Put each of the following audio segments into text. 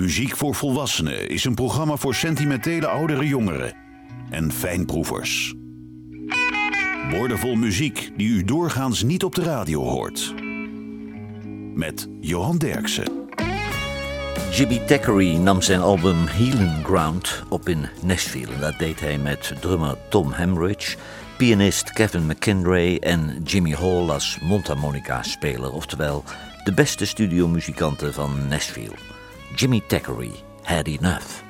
Muziek voor Volwassenen is een programma voor sentimentele oudere jongeren en fijnproevers. Woordenvol muziek die u doorgaans niet op de radio hoort. Met Johan Derksen. Jimmy Thackeray nam zijn album Healing Ground op in Nashville. Dat deed hij met drummer Tom Hamridge, pianist Kevin McKinray en Jimmy Hall als mondharmonica-speler, oftewel de beste studiomuzikanten van Nashville. Jimmy Thackery had enough.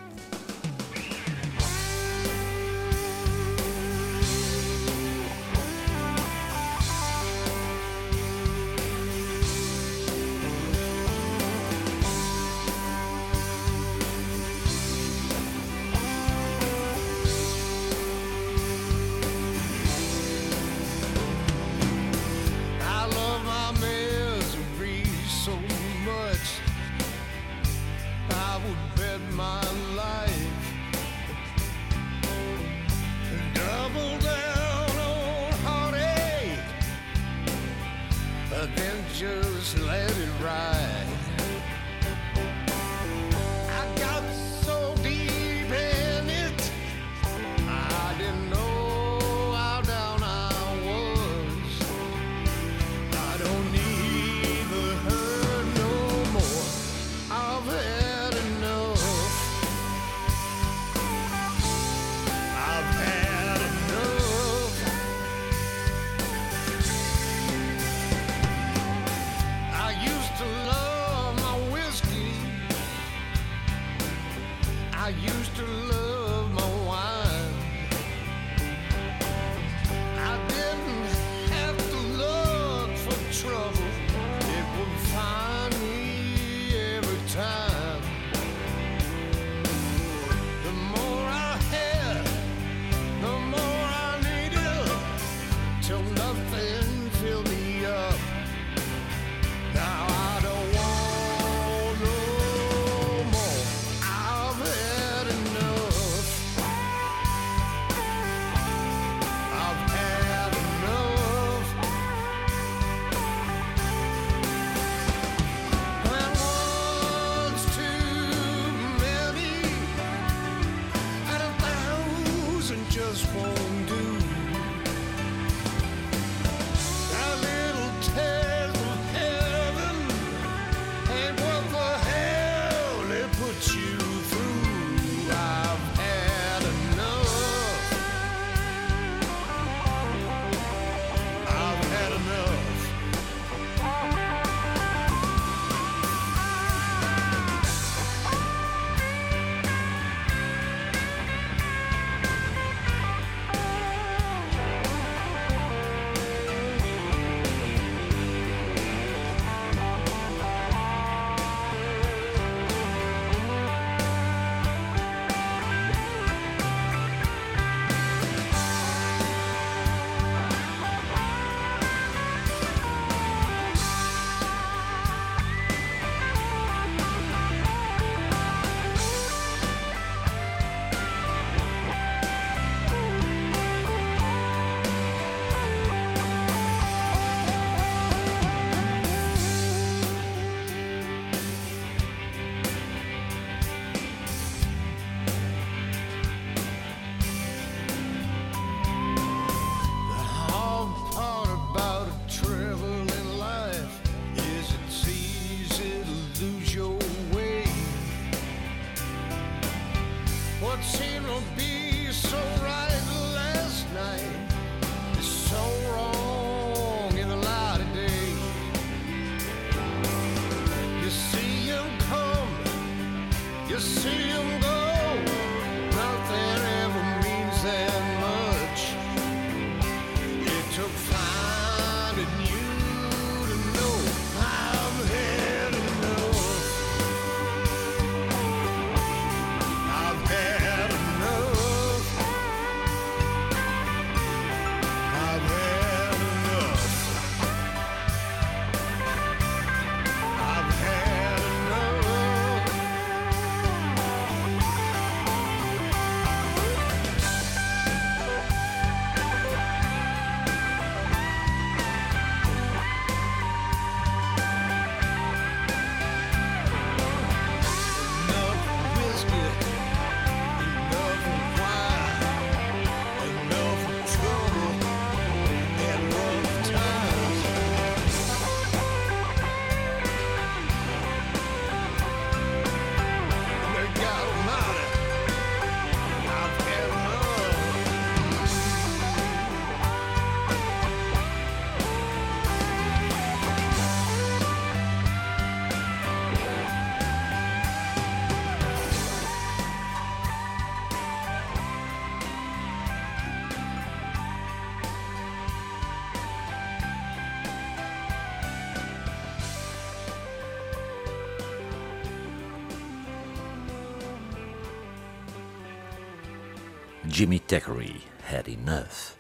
Jimmy Thackeray, Had Enough.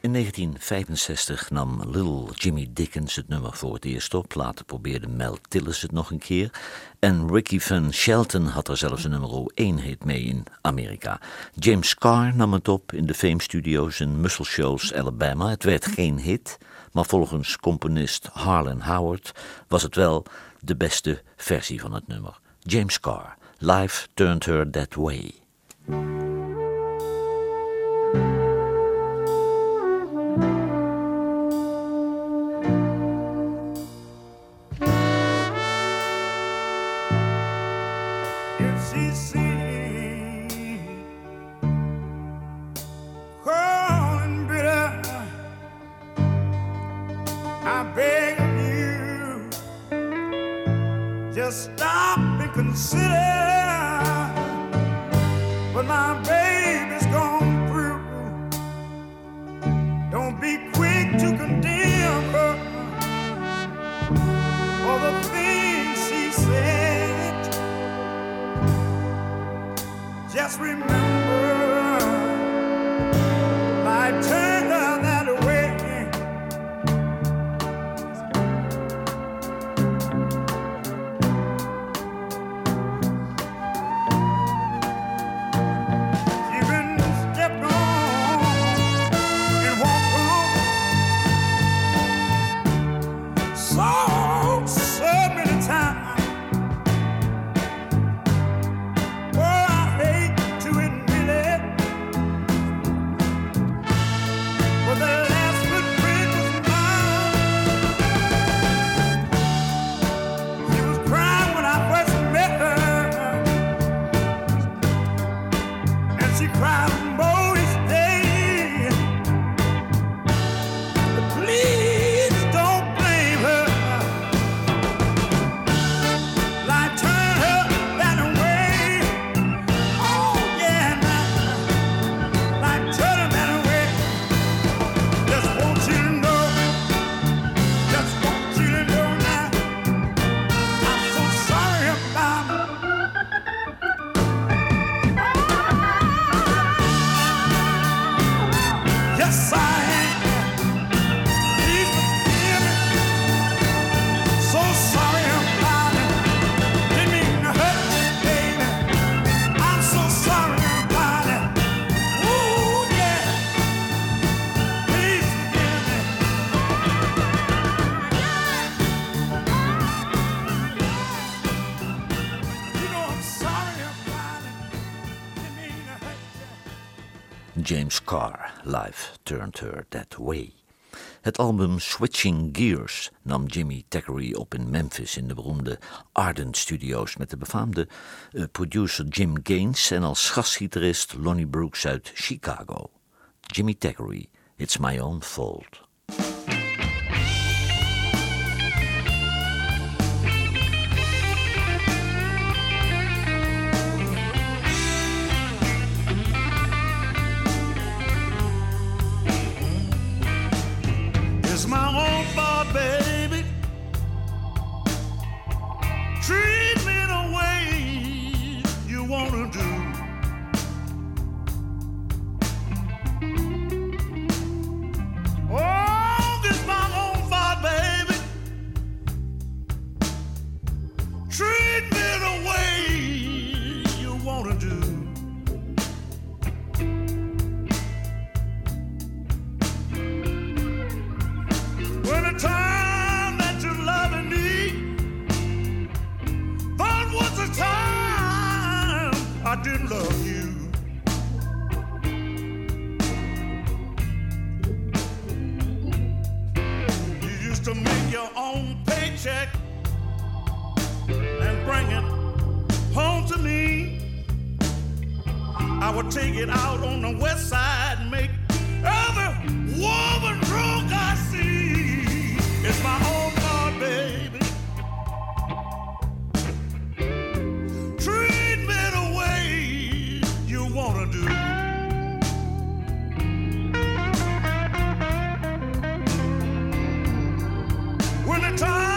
In 1965 nam Little Jimmy Dickens het nummer voor het eerst op. Later probeerde Mel Tillis het nog een keer. En Ricky Van Shelton had er zelfs een nummer 1 hit mee in Amerika. James Carr nam het op in de Fame Studios in Muscle Shoals, Alabama. Het werd geen hit, maar volgens componist Harlan Howard was het wel de beste versie van het nummer. James Carr, Life Turned Her That Way. Her That Way. Het album Switching Gears nam Jimmy Thackeray op in Memphis in de beroemde Arden Studios met de befaamde eh, producer Jim Gaines en als gastgitarist Lonnie Brooks uit Chicago. Jimmy Thackeray, It's My Own Fault. the time.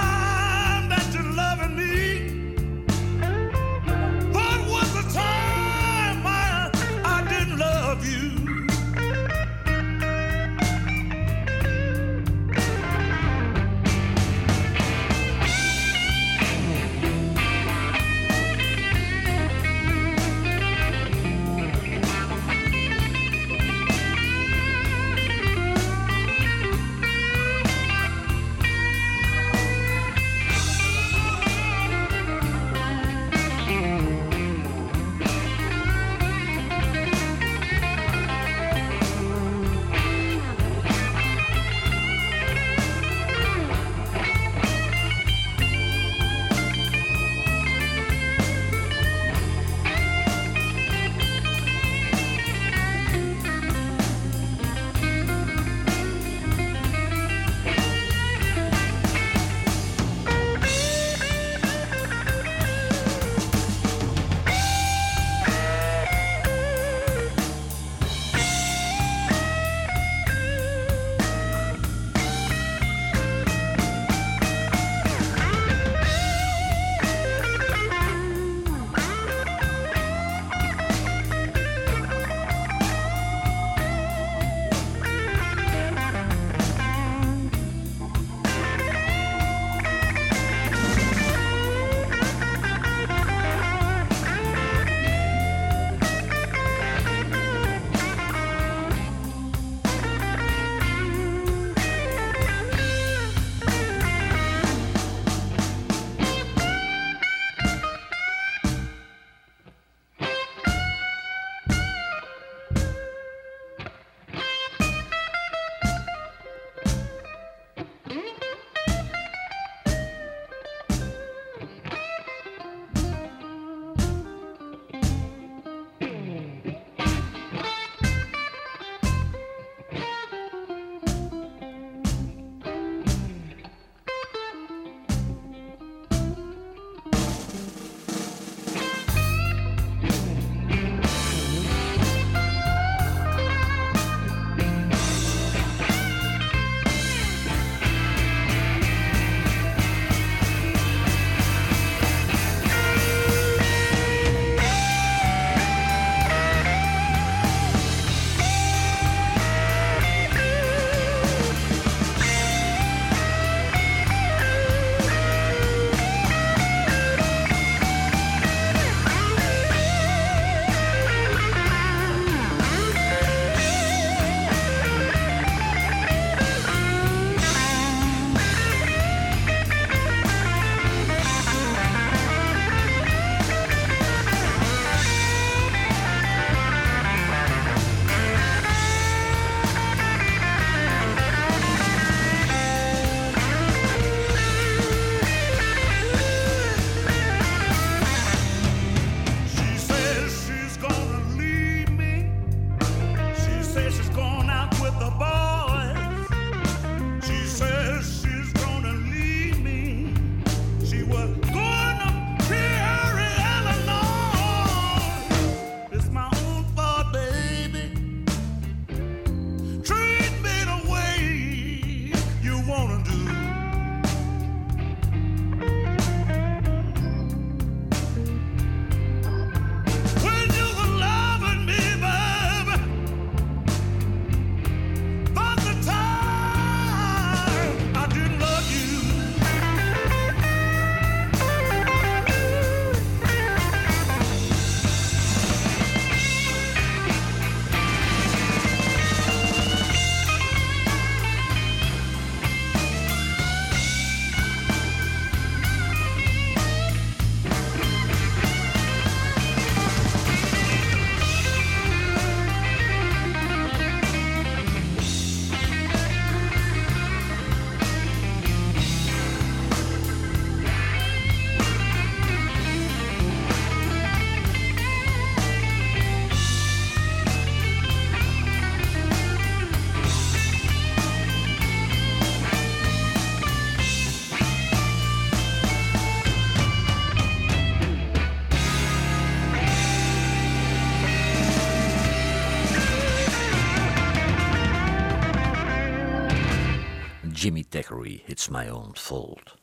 It's My Own Fault.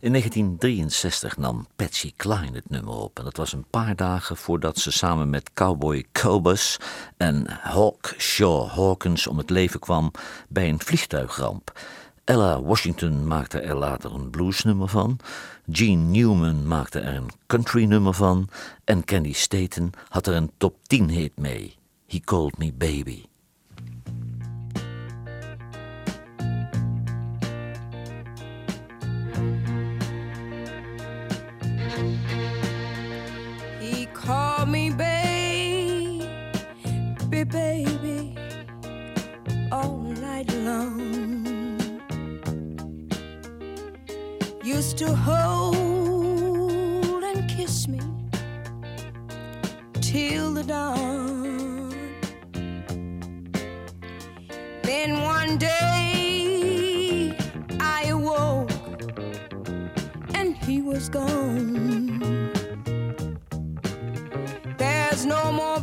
In 1963 nam Patsy Cline het nummer op. En dat was een paar dagen voordat ze samen met cowboy Cobus en Hawk Shaw Hawkins om het leven kwam bij een vliegtuigramp. Ella Washington maakte er later een bluesnummer van. Gene Newman maakte er een country nummer van. En Candy Staten had er een top 10 hit mee. He Called Me Baby. To hold and kiss me till the dawn. Then one day I awoke and he was gone. There's no more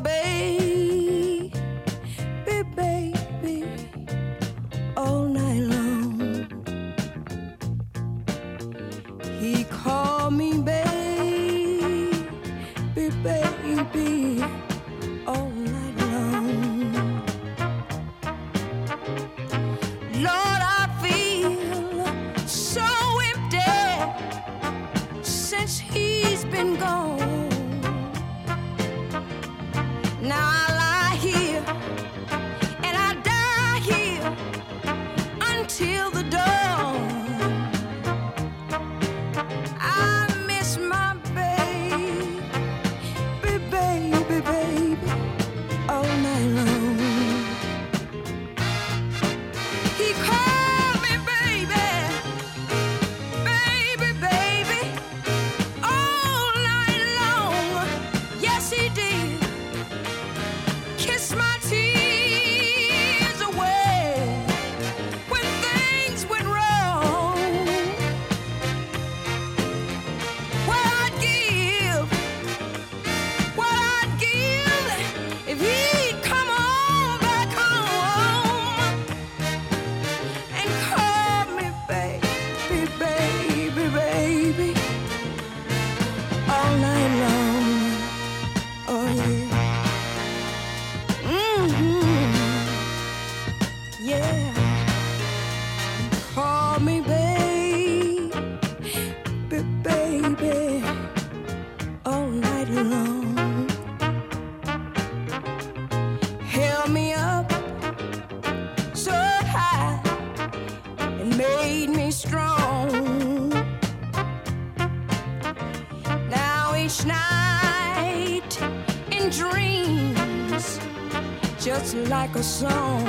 a song.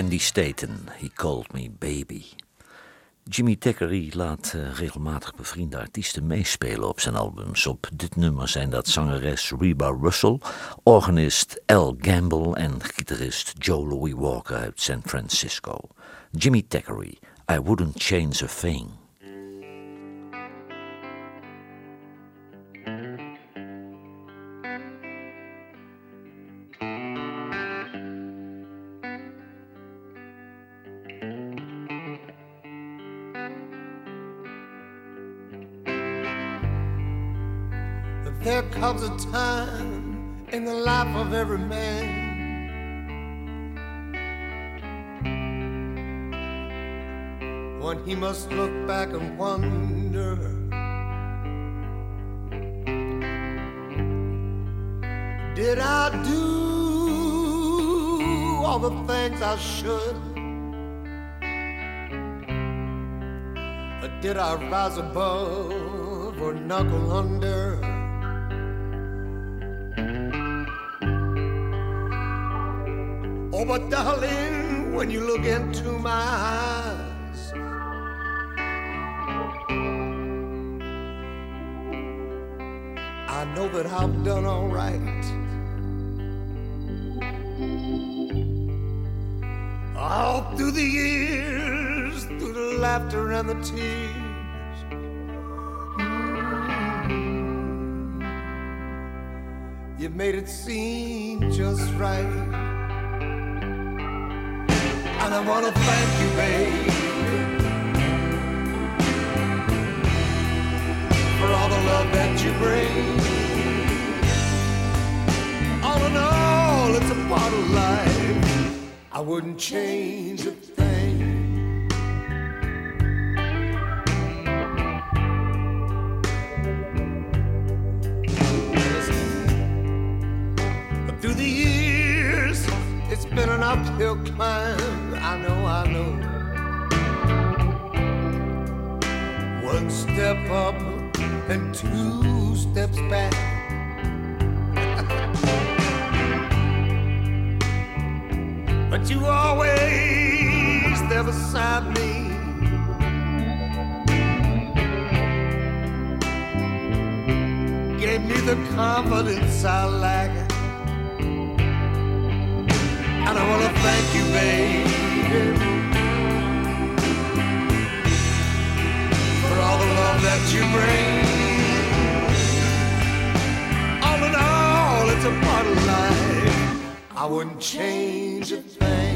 Candy Staten, He Called Me Baby. Jimmy Thackeray laat eh, regelmatig bevriende artiesten meespelen op zijn albums. Op dit nummer zijn dat zangeres Reba Russell, organist Al Gamble en gitarist Joe Louis Walker uit San Francisco. Jimmy Thackeray, I Wouldn't Change a Thing. Must look back and wonder Did I do all the things I should? Or did I rise above or knuckle under. Oh, but darling, when you look into my eyes, know that I've done all right. All through the years, through the laughter and the tears. mm, You made it seem just right. And I wanna thank you, babe, for all the love that you bring. I wouldn't change a thing. Through the years, it's been an uphill climb. I know, I know. One step up and two steps back. But you always there beside me. Gave me the confidence I lack. And I wanna thank you, baby, for all the love that you bring. All in all, it's a part of life. I wouldn't change a thing.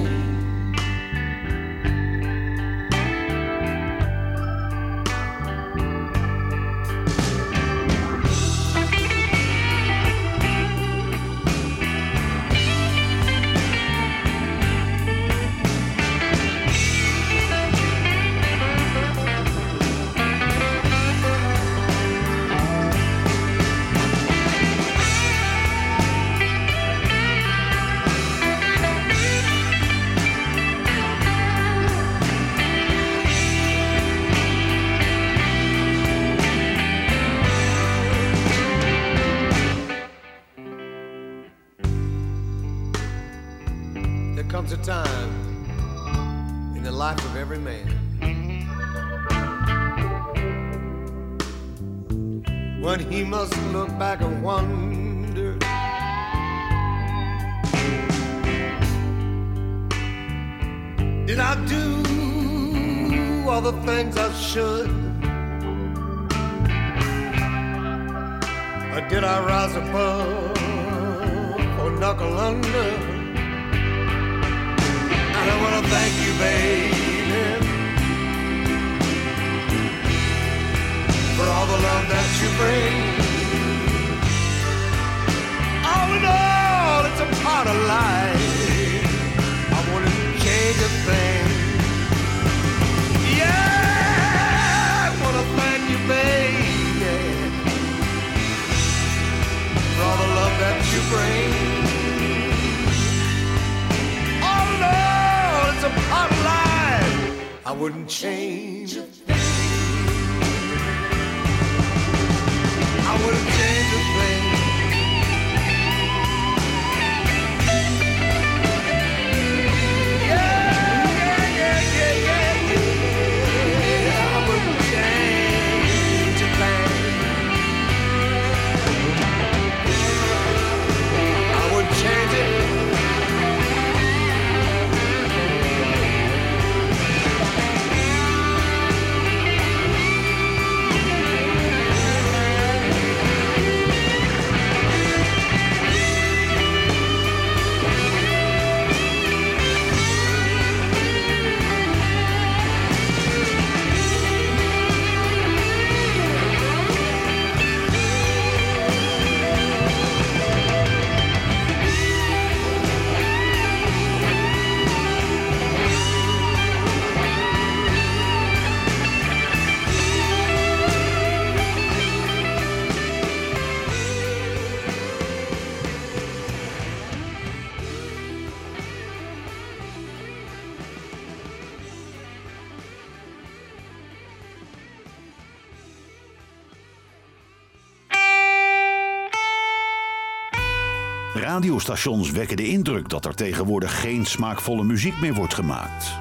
Radiostations wekken de indruk dat er tegenwoordig geen smaakvolle muziek meer wordt gemaakt.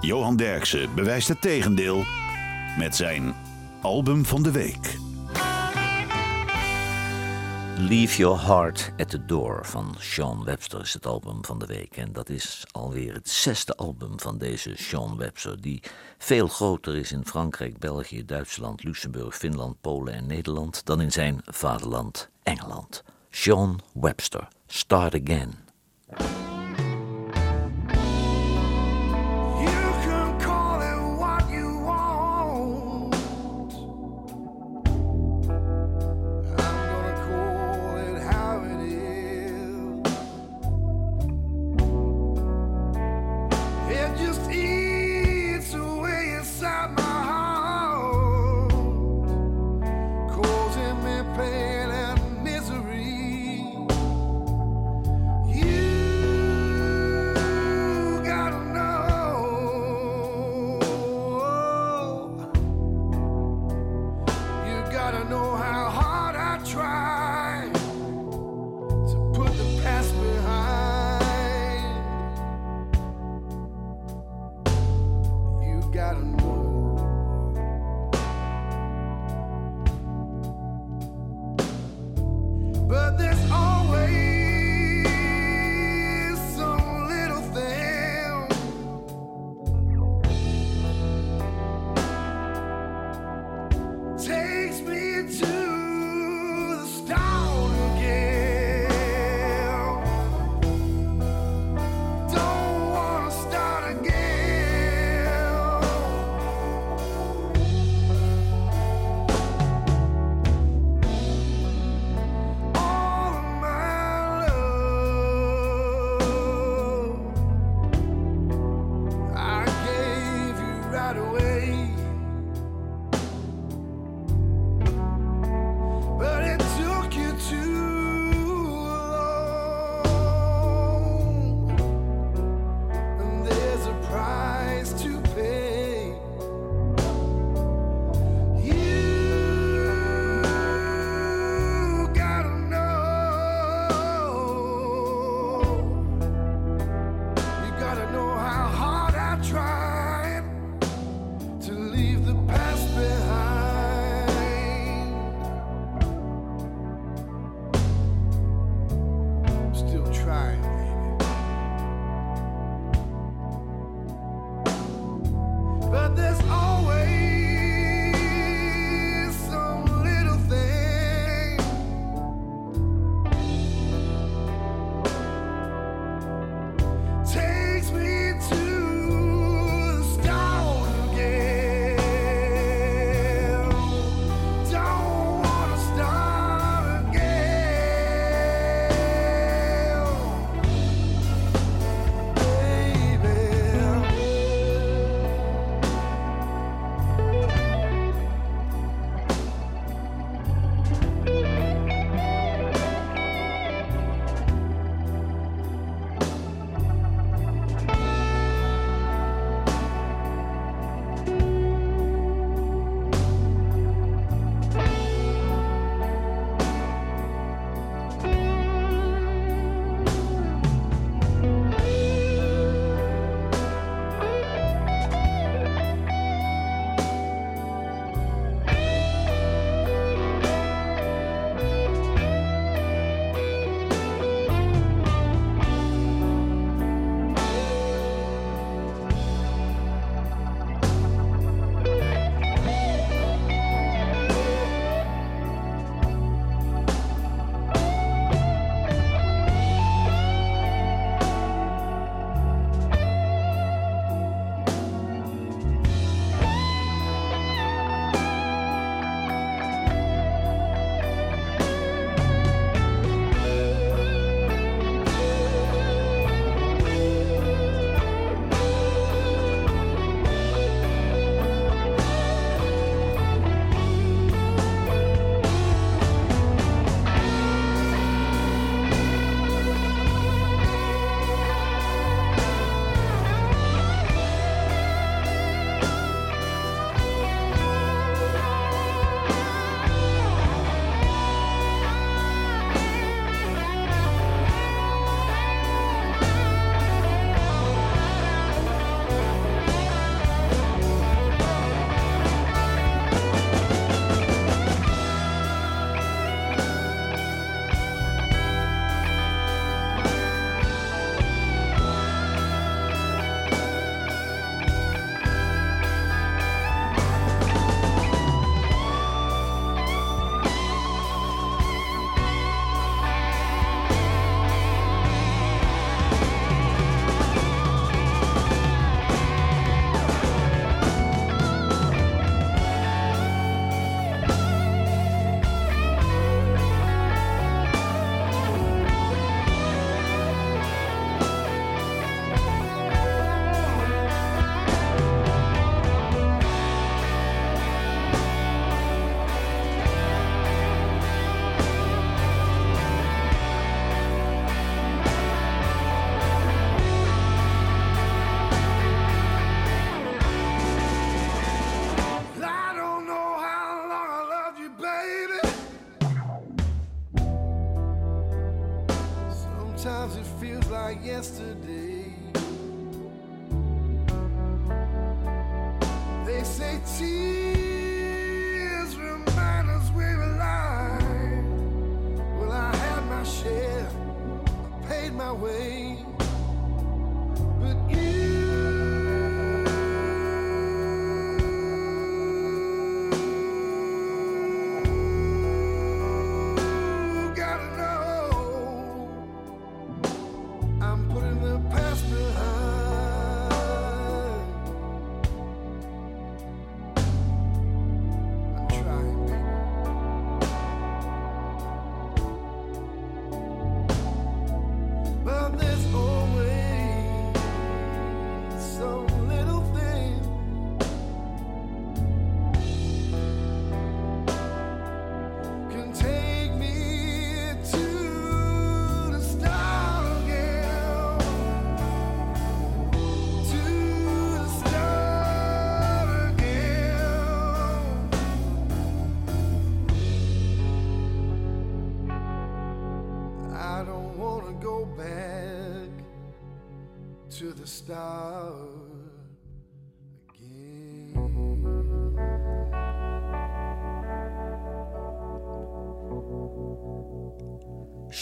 Johan Derksen bewijst het tegendeel met zijn album van de week. Leave Your Heart at the Door van Sean Webster is het album van de week. En dat is alweer het zesde album van deze Sean Webster, die veel groter is in Frankrijk, België, Duitsland, Luxemburg, Finland, Polen en Nederland dan in zijn vaderland Engeland. Sean Webster, Start Again. They say tears remind us we're alive. Well, I had my share, I paid my way.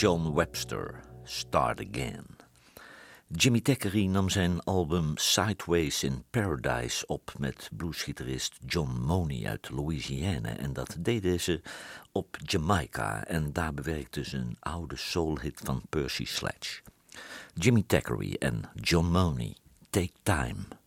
Sean Webster, Start Again. Jimmy Thackeray nam zijn album Sideways in Paradise op met bluesgitarist John Money uit Louisiana. En dat deden ze op Jamaica en daar bewerkte ze een oude soulhit van Percy Sledge. Jimmy Thackeray en John Money, Take Time.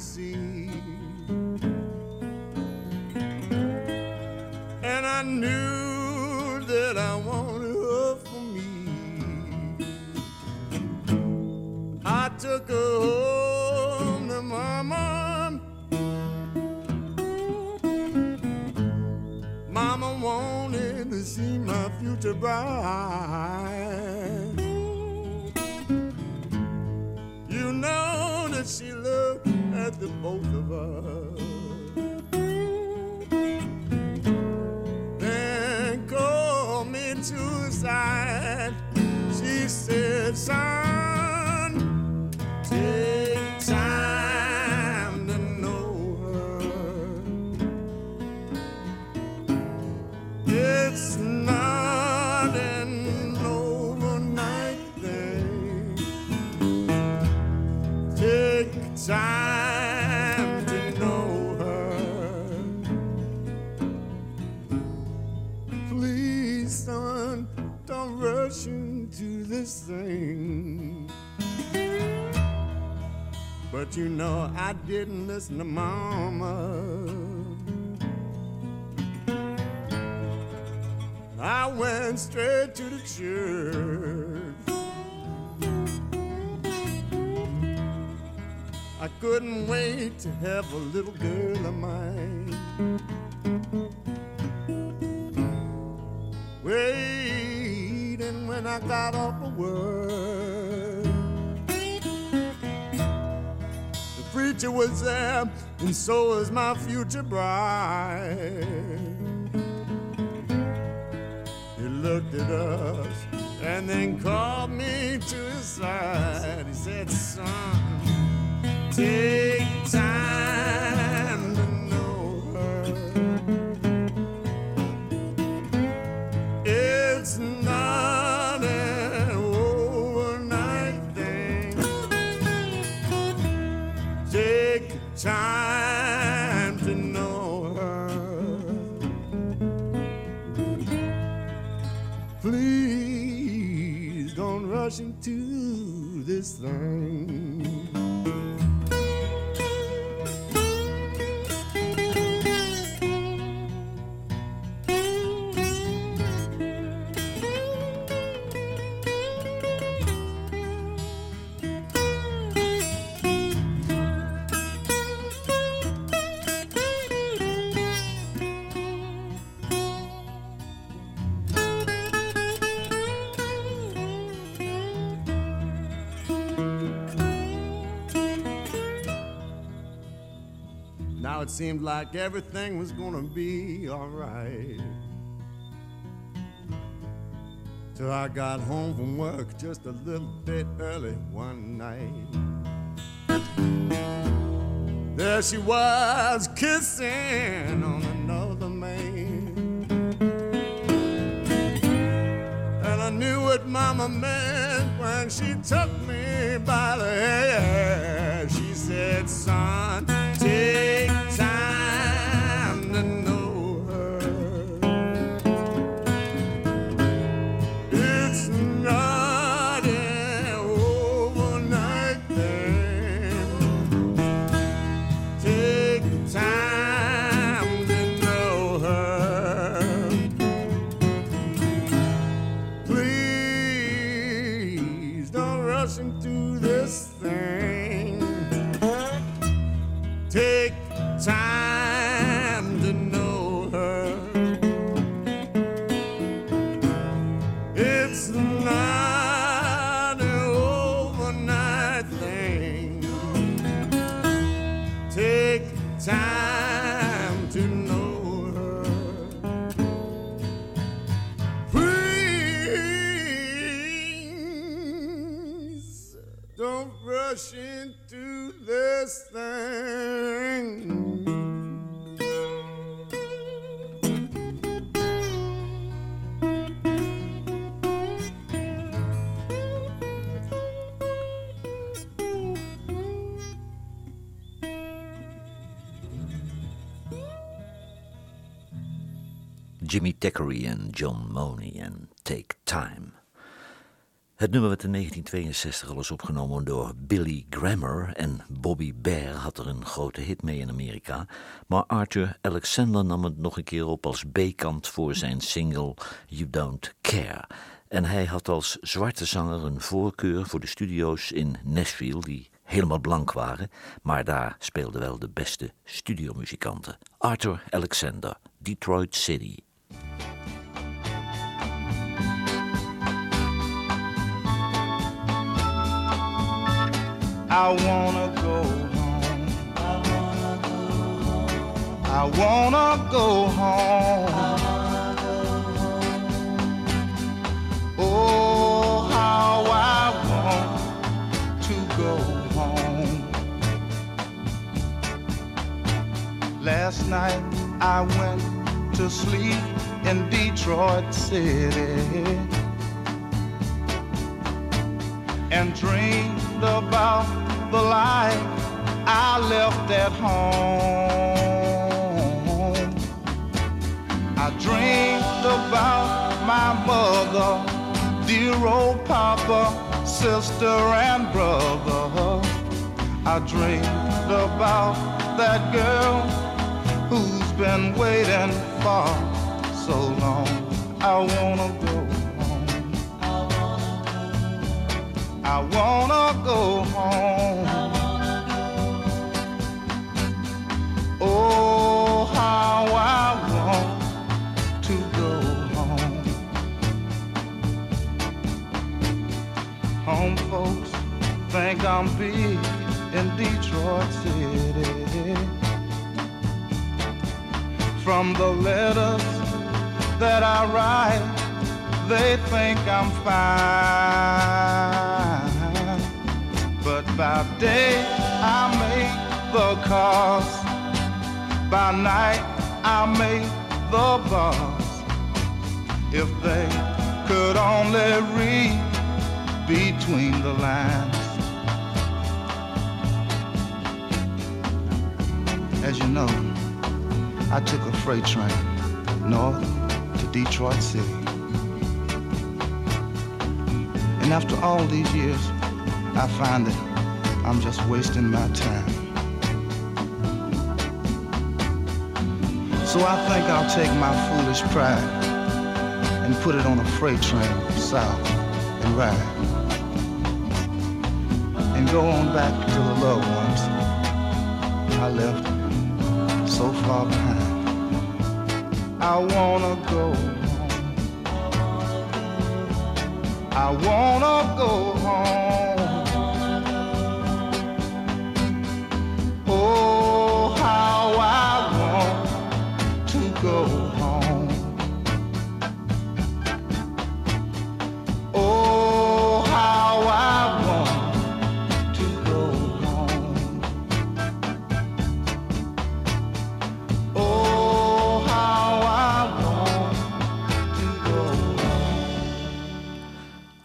See. And I knew that I wanted her for me. I took her home to mama. Mama wanted to see my future bride. You know that she the both of us. Then called me to side. She said, son, thing. But you know I didn't listen to mama. I went straight to the church. I couldn't wait to have a little girl of mine. Waiting when I got off of work. The preacher was there, and so was my future bride. He looked at us and then called me to his side. He said, Son, take time seemed like everything was gonna be alright. Till I got home from work just a little bit early one night. There she was kissing on another man. And I knew what mama meant when she took me by the hair. She said, son, take Jimmy Thackeray en John Money en Take Time. Het nummer werd in 1962 al eens opgenomen door Billy Grammer en Bobby Bear had er een grote hit mee in Amerika. Maar Arthur Alexander nam het nog een keer op als B-kant voor zijn single You Don't Care. En hij had als zwarte zanger een voorkeur voor de studio's in Nashville die helemaal blank waren, maar daar speelden wel de beste studiomuzikanten. Arthur Alexander, Detroit City. I wanna go home. I wanna go home. Oh, how I want to go home. Last night I went to sleep in Detroit City and dreamed about the life I left at home. I dreamed about my mother, dear old papa, sister and brother. I dreamed about that girl who's been waiting for so long. I wanna go home. I wanna go home. Oh, how I want to go home. Home folks think I'm big in Detroit City. From the letters that I write they think I'm fine. But by day I make the calls, by night I make the boss. If they could only read between the lines. As you know, I took a freight train north Detroit City. And after all these years, I find that I'm just wasting my time. So I think I'll take my foolish pride and put it on a freight train south and ride. And go on back to the loved ones I left so far behind. I wanna go home. I wanna go home. Oh, how I want to go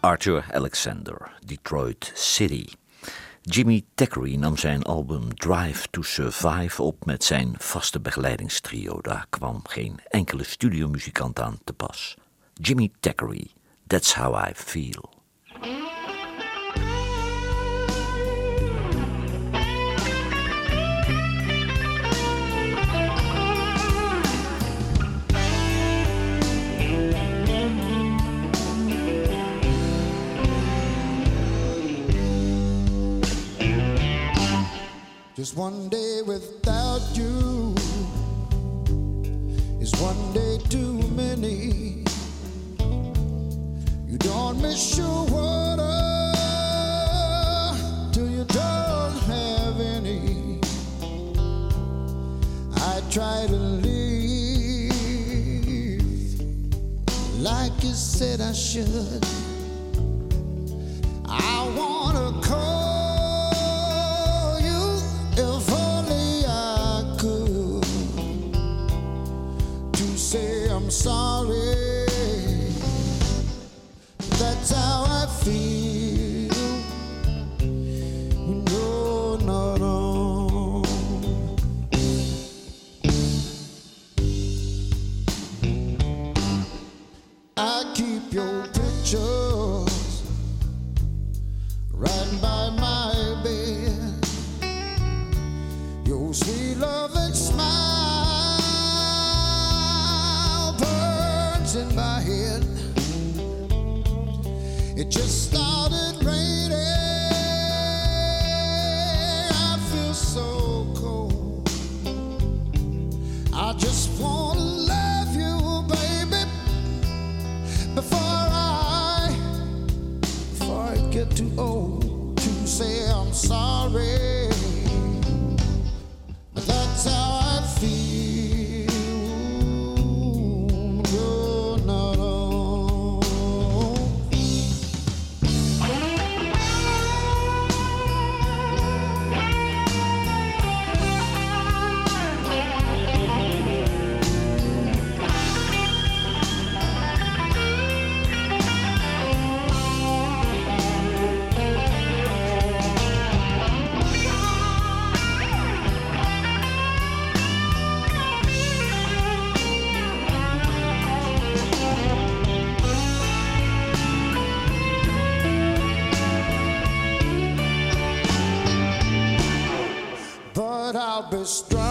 Arthur Alexander, Detroit City. Jimmy Thackeray nam zijn album Drive to Survive op met zijn vaste begeleidingstrio. Daar kwam geen enkele studiomuzikant aan te pas. Jimmy Thackeray, That's How I Feel. Just one day without you is one day too many. You don't miss your water till you don't have any. I try to live like you said I should. Strong.